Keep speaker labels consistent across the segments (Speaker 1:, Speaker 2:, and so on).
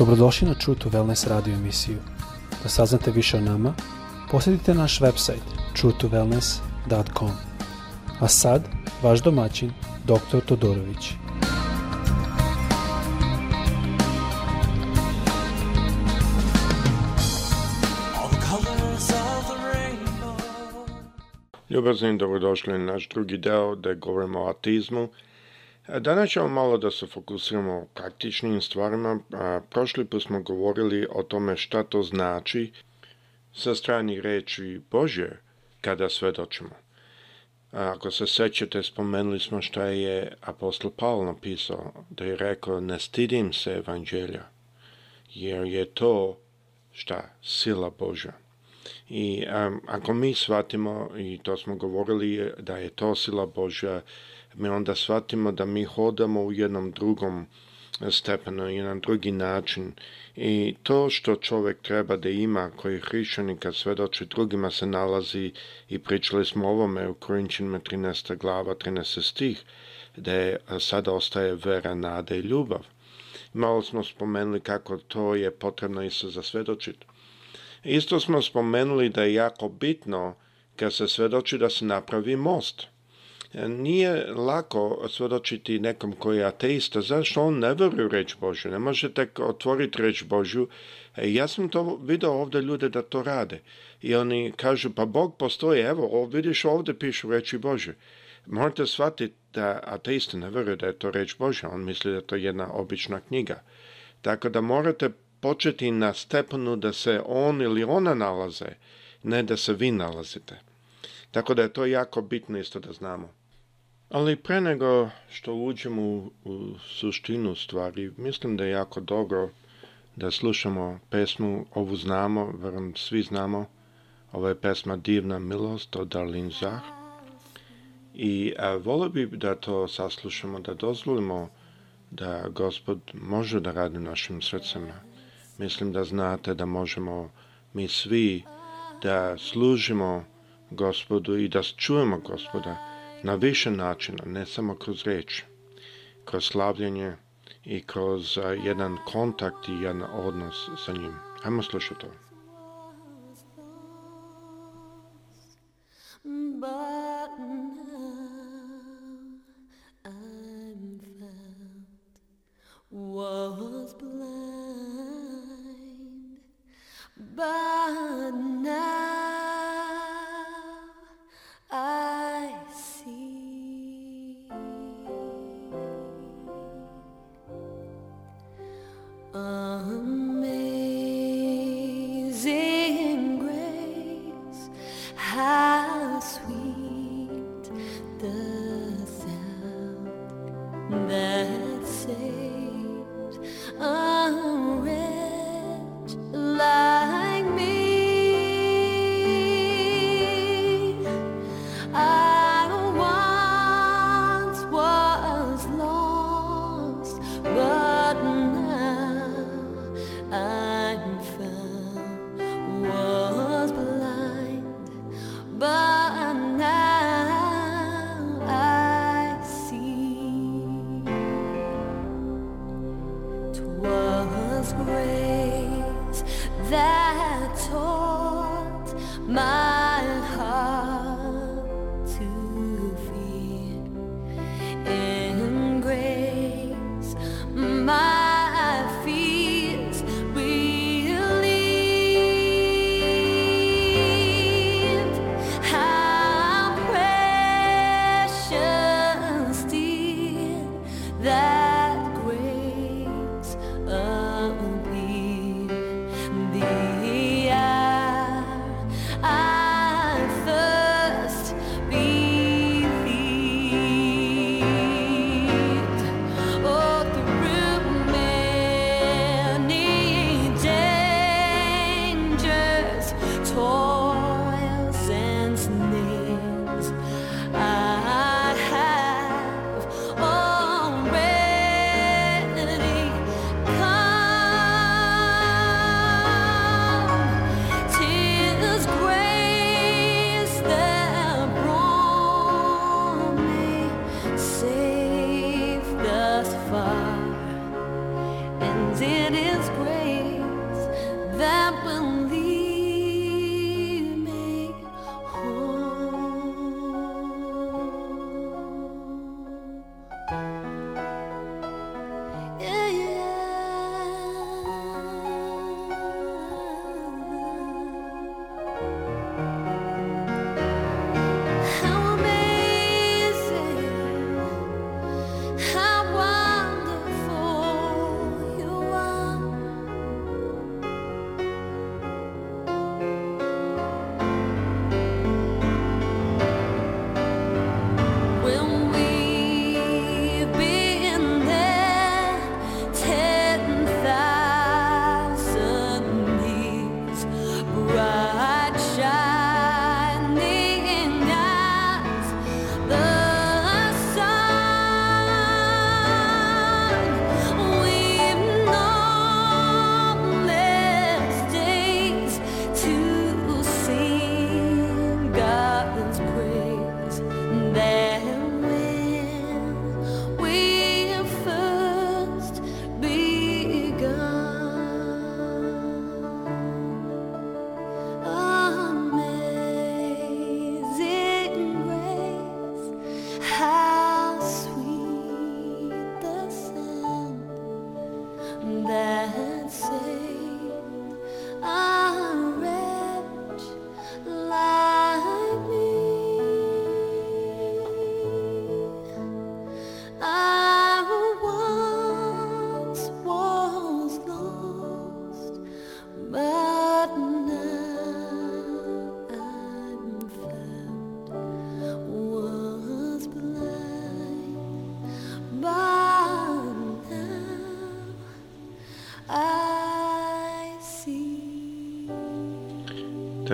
Speaker 1: Dobrodošli na True to Wellness radio emisiju. Da saznate više o nama, posjetite naš website truetowellness.com. A sad, vaš domaćin, dr. Todorović.
Speaker 2: Ljubazni, dobrodošli na naš drugi deo da govorimo o autizmu Danas ćemo malo da se fokusiramo o praktičnim stvarima. Prošli put smo govorili o tome šta to znači sa strani reči Bože kada svedočimo. Ako se sećate, spomenuli smo šta je apostol Pavlo napisao, da je rekao ne stidim se evanđelja, jer je to šta? Sila Božja. I um, ako mi shvatimo, i to smo govorili, da je to sila Božja, mi onda shvatimo da mi hodamo u jednom drugom stepenu, jedan drugi način. I to što čovek treba da ima, koji hrišćani kad svedoči drugima se nalazi, i pričali smo o ovome u Korinčinima 13. glava, 13. stih, da je sada ostaje vera, nada i ljubav. Malo smo spomenuli kako to je potrebno i za svedočiti. Isto smo spomenuli da je jako bitno kad se svedoči da se napravi most. E, nije lako svjedočiti nekom koji je ateista, zašto on ne veruje u reč Božju, ne može tek otvoriti reč Božju. E, ja sam to video ovde ljude da to rade i oni kažu pa Bog postoji, evo vidiš ovde pišu reči Božje. Morate shvatiti da ateista ne veruje da je to reč Božja, on misli da je to jedna obična knjiga. Tako da morate početi na stepenu da se on ili ona nalaze, ne da se vi nalazite. Tako da je to jako bitno isto da znamo. Ali pre nego što uđemo u, u suštinu stvari, mislim da je jako dobro da slušamo pesmu, ovu znamo, verujem da svi znamo, ova je pesma Divna milost od Arlene Zah. I a, volio bi da to saslušamo, da dozvolimo da gospod može da radi u našim srcima. Mislim da znate da možemo mi svi da služimo gospodu i da čujemo gospoda na više načina, ne samo kroz reč, kroz slavljenje i kroz eh, jedan kontakt i jedan odnos sa njim. Ajmo slušati to. Was blind, but now. that say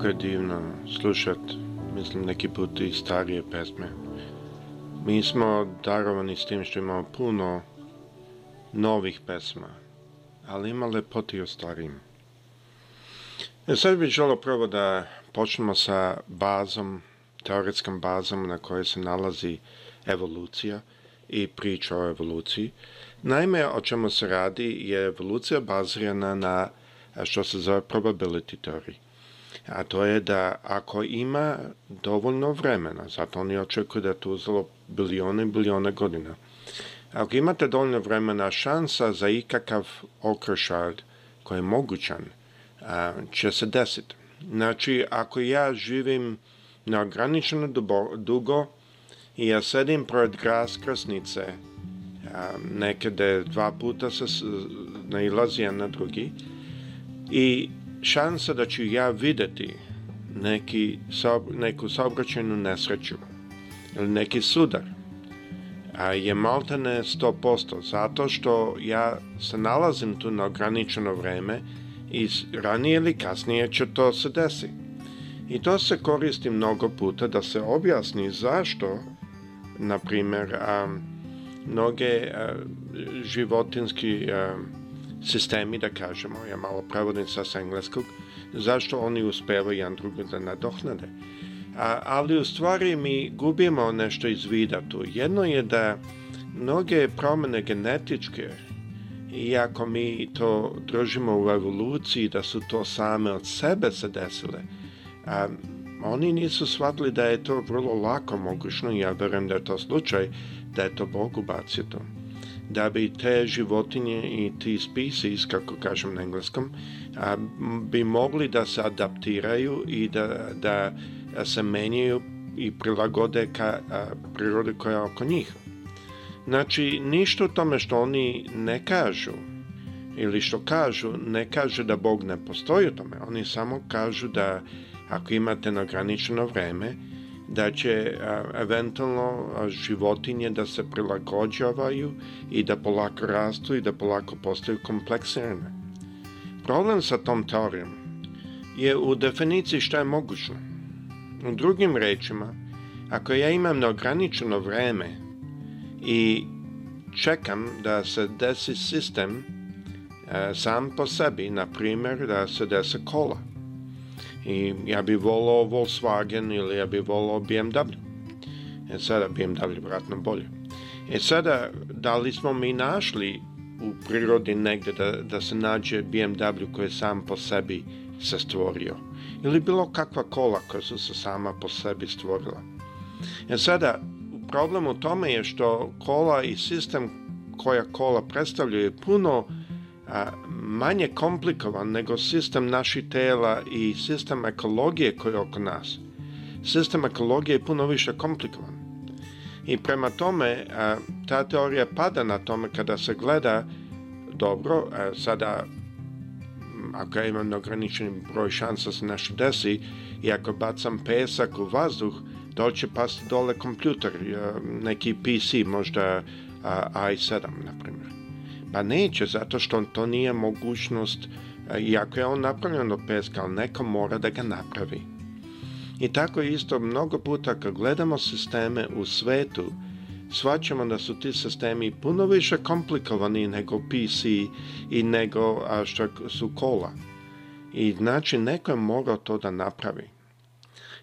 Speaker 2: kako je divno slušat, mislim neki put i starije pesme. Mi smo darovani s tim što imamo puno novih pesma, ali ima lepoti i o starim. E sad bih želo prvo da počnemo sa bazom, teoretskom bazom na kojoj se nalazi evolucija i priča o evoluciji. Naime, o čemu se radi je evolucija bazirana na što se zove probability teoriji a to je da ako ima dovoljno vremena, zato oni očekuju da je to uzelo bilione i bilione godina, ako imate dovoljno vremena, šansa za ikakav okršaj koji je mogućan a, će se desiti. Znači, ako ja živim neograničeno dugo i ja sedim pored raskrsnice nekada dva puta se nailazija na drugi i šansa da ću ja videti neki, neku saobraćajnu nesreću ili neki sudar a je malta maltene 100%, zato što ja se nalazim tu na ograničeno vreme i ranije ili kasnije će to se desiti. I to se koristi mnogo puta da se objasni zašto, na primer mnoge a, životinski a, sistemi, da kažemo, ja malo prevodim sa engleskog, zašto oni uspevaju jedan drugo da nadohnade. A, ali u stvari mi gubimo nešto iz vida tu. Jedno je da mnoge promene genetičke, iako mi to držimo u evoluciji, da su to same od sebe se desile, a, oni nisu shvatili da je to vrlo lako mogućno, ja verujem da je to slučaj, da je to Bog ubacio to da bi te životinje i ti species, kako kažem na engleskom, a, bi mogli da se adaptiraju i da, da se menjaju i prilagode ka a, prirode koja je oko njih. Znači, ništa o tome što oni ne kažu ili što kažu, ne kaže da Bog ne postoji u tome. Oni samo kažu da ako imate nagraničeno vreme, da će eventualno životinje da se prilagođavaju i da polako rastu i da polako postaju kompleksirane. Problem sa tom teorijom je u definiciji šta je mogućno. U drugim rečima, ako ja imam neograničeno vreme i čekam da se desi sistem sam po sebi, na primjer da se dese kola, i ja bi volao Volkswagen ili ja bi volao BMW. E sada BMW vratno bolje. E sada, da li smo mi našli u prirodi negde da, da se nađe BMW koji je sam po sebi se stvorio? Ili bilo kakva kola koja su se sama po sebi stvorila? E sada, problem u tome je što kola i sistem koja kola predstavljaju je puno manje komplikovan nego sistem naših tela i sistem ekologije koji je oko nas. Sistem ekologije je puno više komplikovan. I prema tome, ta teorija pada na tome kada se gleda dobro, sada ako ja imam ograničen broj šansa da se nešto desi i ako bacam pesak u vazduh, da li će pasti dole kompjuter, neki PC, možda i7, na primjer. Pa neće, zato što on to nije mogućnost, e, iako je on napravljen od peska, ali neko mora da ga napravi. I tako isto mnogo puta kad gledamo sisteme u svetu, svaćamo da su ti sistemi puno više komplikovani nego PC i nego što su kola. I znači neko je morao to da napravi.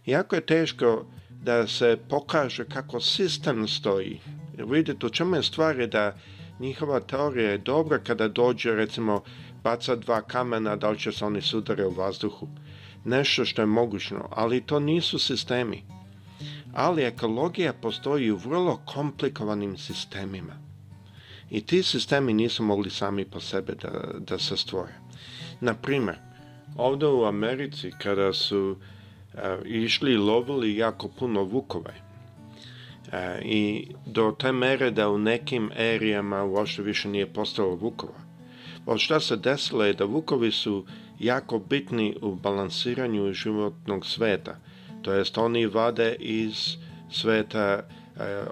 Speaker 2: Iako je teško da se pokaže kako sistem stoji. Vidite, u čemu je stvar je da njihova teorija je dobra kada dođe, recimo, baca dva kamena, da li će se oni sudare u vazduhu. Nešto što je mogućno, ali to nisu sistemi. Ali ekologija postoji u vrlo komplikovanim sistemima. I ti sistemi nisu mogli sami po sebe da, da se stvore. na primer ovde u Americi kada su e, išli i lovili jako puno vukove, E, I do te mere da u nekim erijama uopšte više nije postalo vukova. Od šta se desilo je da vukovi su jako bitni u balansiranju životnog sveta, to jest oni vade iz sveta e,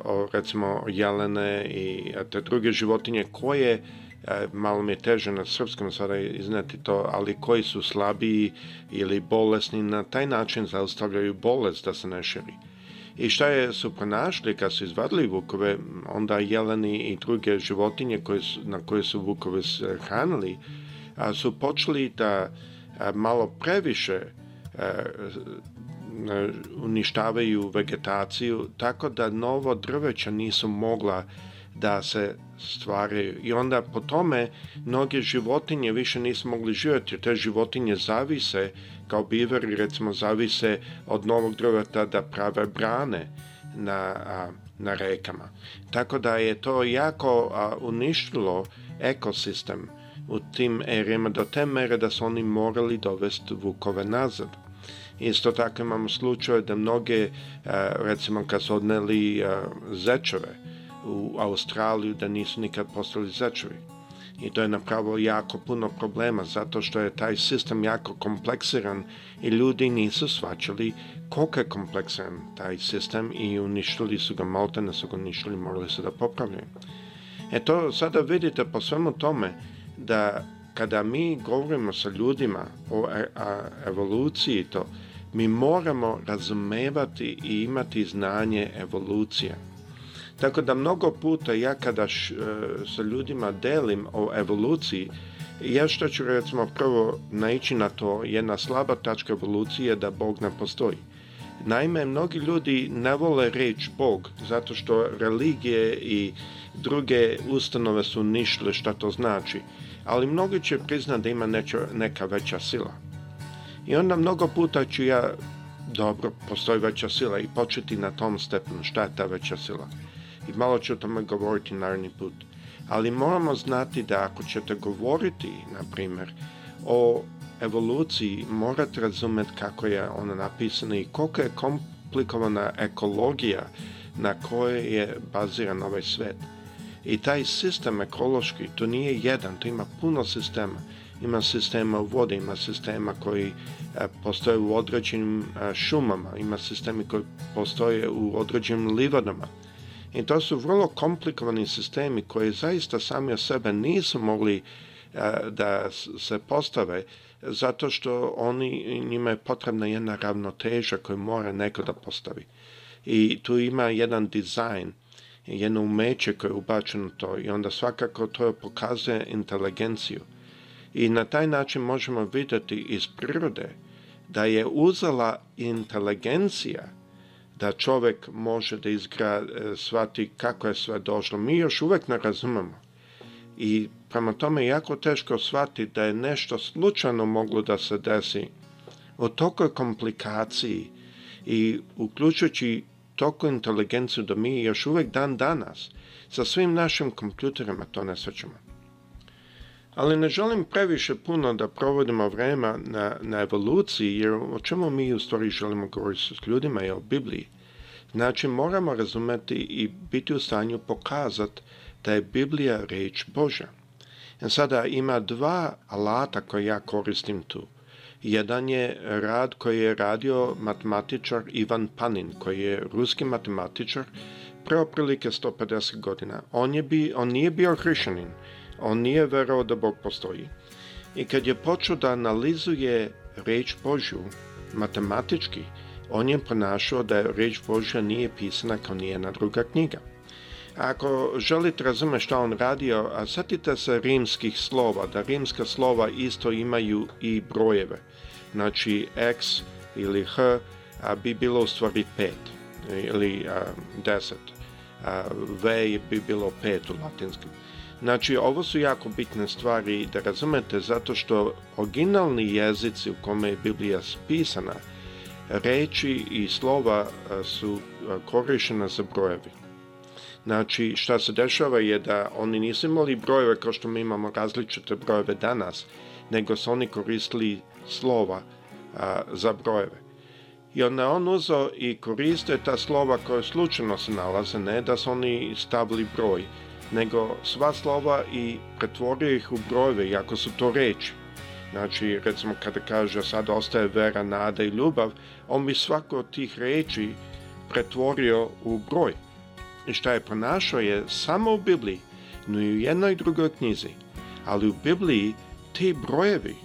Speaker 2: o, recimo jelene i te druge životinje koje e, malo mi je teže na srpskom sada izneti to, ali koji su slabiji ili bolesni, na taj način zaustavljaju bolest da se ne širi. I šta je su pronašli kad su izvadili vukove, onda jeleni i druge životinje koje su, na koje su vukove eh, hranili, a, su počeli da a, eh, malo previše a, eh, uništavaju vegetaciju, tako da novo drveća nisu mogla da se stvaraju. I onda po tome mnoge životinje više nisu mogli živjeti, jer te životinje zavise, kao bivari recimo zavise od novog drveta da prave brane na, a, na rekama. Tako da je to jako a, uništilo ekosistem u tim erijama do te mere da su oni morali dovesti vukove nazad. Isto tako imamo slučaje da mnoge, recimo kad su odneli zečeve, u Australiju da nisu nikad postali zečevi. I to je napravilo jako puno problema zato što je taj sistem jako kompleksiran i ljudi nisu svačali koliko je kompleksan taj sistem i uništili su ga, malte ne su ga uništili, morali su da popravljaju. E to sada vidite po svemu tome da kada mi govorimo sa ljudima o e, evoluciji to, mi moramo razumevati i imati znanje evolucija. Tako da mnogo puta ja kada š, e, sa ljudima delim o evoluciji, ja što ću recimo prvo naići na to, jedna slaba tačka evolucije da Bog ne postoji. Naime, mnogi ljudi ne vole reći Bog, zato što religije i druge ustanove su nišle šta to znači, ali mnogi će priznati da ima neča, neka veća sila. I onda mnogo puta ću ja, dobro, postoji veća sila i početi na tom stepenu šta je ta veća sila i malo ću o tome govoriti naredni put. Ali moramo znati da ako ćete govoriti, na primjer, o evoluciji, morate razumjeti kako je ona napisana i koliko je komplikovana ekologija na kojoj je baziran ovaj svet. I taj sistem ekološki, to nije jedan, to ima puno sistema. Ima sistema u vodi, ima sistema koji e, postoje u određenim e, šumama, ima sistemi koji postoje u određenim livadama. I to su vrlo komplikovani sistemi koji zaista sami o sebe nisu mogli e, da se postave zato što oni njima je potrebna jedna ravnoteža koju mora neko da postavi. I tu ima jedan dizajn, jedno umeće koje je ubačeno to i onda svakako to pokazuje inteligenciju. I na taj način možemo videti iz prirode da je uzela inteligencija da čovek može da izgra, e, shvati kako je sve došlo. Mi još uvek ne razumemo. I prema tome je jako teško shvati da je nešto slučajno moglo da se desi. O tokoj komplikaciji i uključujući toku inteligenciju da mi još uvek dan danas sa svim našim kompjuterima to ne svećamo ali ne želim previše puno da provodimo vrema na, na evoluciji, jer o čemu mi u stvari želimo govoriti s ljudima je o Bibliji. Znači, moramo razumeti i biti u stanju pokazati da je Biblija reč Boža. E sada ima dva alata koje ja koristim tu. Jedan je rad koji je radio matematičar Ivan Panin, koji je ruski matematičar pre 150 godina. On, je bi, on nije bio hrišanin, On nije verao da Bog postoji. I kad je počeo da analizuje reč Božju matematički, on je pronašao da reč Božja nije pisana kao nijena druga knjiga. Ako želite razumjeti šta on radio, a setite se rimskih slova, da rimska slova isto imaju i brojeve. Znači x ili h a, bi bilo u stvari 5 ili 10. A, v bi bilo 5 u latinskom. Znači, ovo su jako bitne stvari da razumete, zato što originalni jezici u kome je Biblija spisana, reči i slova e, su e, korišena za brojevi. Znači, šta se dešava je da oni nisu imali brojeve kao što mi imamo različite brojeve danas, nego su oni koristili slova a, za brojeve. I onda on uzao i koristio ta slova koje slučajno se nalaze, ne da su oni stavili broj nego sva slova i pretvorio ih u brojeve, iako su to reči. Znači, recimo kada kaže sad ostaje vera, nada i ljubav, on bi svako od tih reči pretvorio u broj. I šta je pronašao je samo u Bibliji, no i u jednoj drugoj knjizi. Ali u Bibliji te brojevi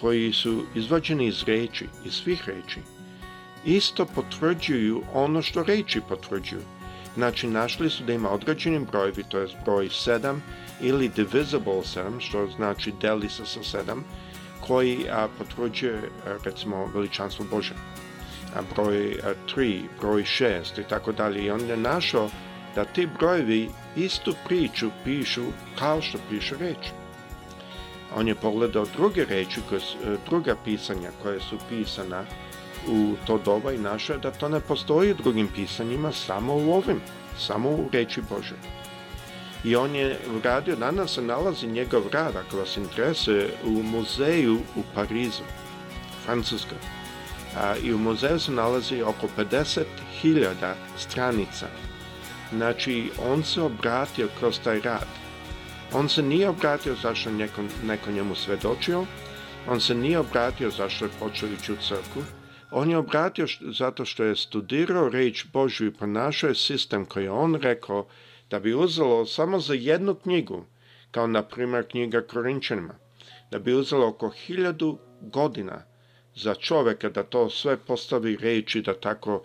Speaker 2: koji su izvađeni iz reči, iz svih reči, isto potvrđuju ono što reči potvrđuju. Znači, našli su da ima određeni brojevi, to je broj 7 ili divisible 7, što znači deli se sa 7, koji a, potvrđuje, recimo, veličanstvo Bože. A, broj 3, broj 6 i tako dalje. I on je našao da ti brojevi istu priču pišu kao što piše reč. On je pogledao druge reči, koje, druga pisanja koje su pisana u to doba i naše, da to ne postoji u drugim pisanjima, samo u ovim, samo u reči Bože. I on je radio, danas se nalazi njegov rad, ako vas interesuje, u muzeju u Parizu, Francuska. A, I u muzeju se nalazi oko 50.000 stranica. Znači, on se obratio kroz taj rad. On se nije obratio zašto neko, neko njemu svedočio, on se nije obratio zašto je počeo ići u crku, On je obratio š, zato što je studirao reč Božju i ponašao je sistem koji je on rekao da bi uzelo samo za jednu knjigu, kao na primjer knjiga Korinčanima, da bi uzelo oko hiljadu godina za čoveka da to sve postavi reči da tako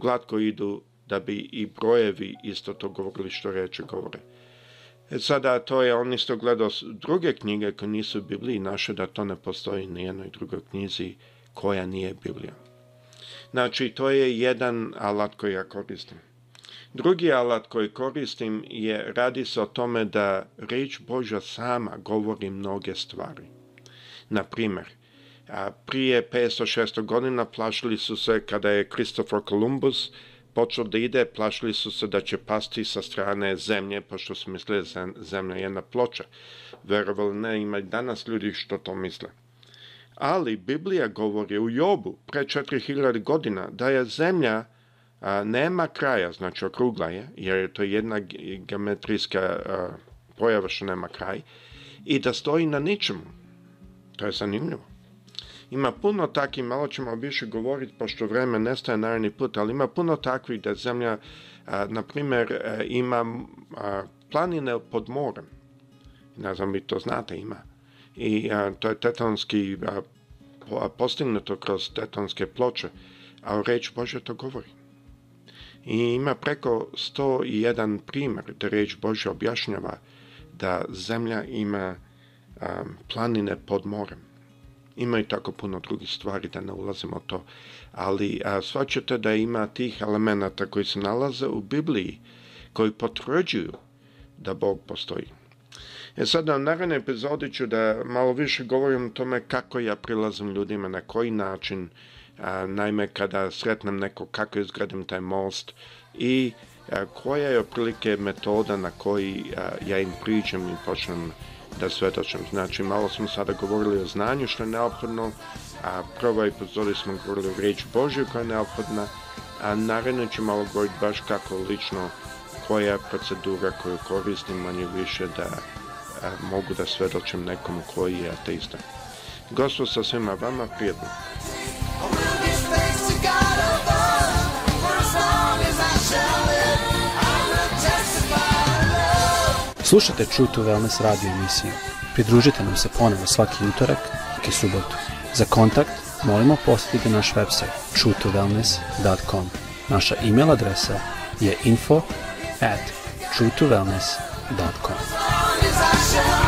Speaker 2: glatko idu da bi i brojevi isto to govorili što reče govore. E sada to je, on isto gledao druge knjige koje nisu u Bibliji naše, da to ne postoji ni jednoj drugoj knjizi koja nije Biblija. Znači, to je jedan alat koji ja koristim. Drugi alat koji koristim je, radi se o tome da reč Božja sama govori mnoge stvari. Na a prije 506. godina plašili su se kada je Kristofor Kolumbus počeo da ide, plašili su se da će pasti sa strane zemlje, pošto su mislili da zemlja je jedna ploča. Verovali ne, ima danas ljudi što to misle. Ali Biblija govori u Jobu pre 4000 godina da je zemlja a, nema kraja, znači okrugla je, jer je to jedna geometrijska a, pojava što nema kraj, i da stoji na ničemu. To je zanimljivo. Ima puno takvih, malo ćemo više govoriti, pošto vreme nestaje naravni put, ali ima puno takvih da zemlja, na primer, e, ima a, planine pod morem. Ne znam, vi to znate, ima i a, to je tetonski a, a postignuto kroz tetonske ploče, a reč Božja to govori. I ima preko 101 primjer da reč Božja objašnjava da zemlja ima a, planine pod morem. Ima i tako puno drugih stvari da ne ulazimo to, ali a, svačete da ima tih elemenata koji se nalaze u Bibliji koji potvrđuju da Bog postoji. E sada, na naredne epizode ću da malo više govorim o tome kako ja prilazim ljudima, na koji način, a, naime kada sretnem neko, kako izgradim taj most i a, koja je otprilike metoda na koji a, ja im pričam i počnem da svedočim. Znači, malo smo sada govorili o znanju što je neophodno, a prvoj epizodi smo govorili o reći Božju koja je neophodna, a naravno ću malo govoriti baš kako lično koja procedura koju koristim manje više da E, mogu da svedočim nekomu koji je ateista. Gospod sa svima vama, prijedno.
Speaker 1: Slušajte True to Wellness radio emisiju. Pridružite nam se ponovo svaki utorak i subotu. Za kontakt molimo posjetite naš website truetowellness.com. Naša e-mail adresa je info at truetowellness.com. yourself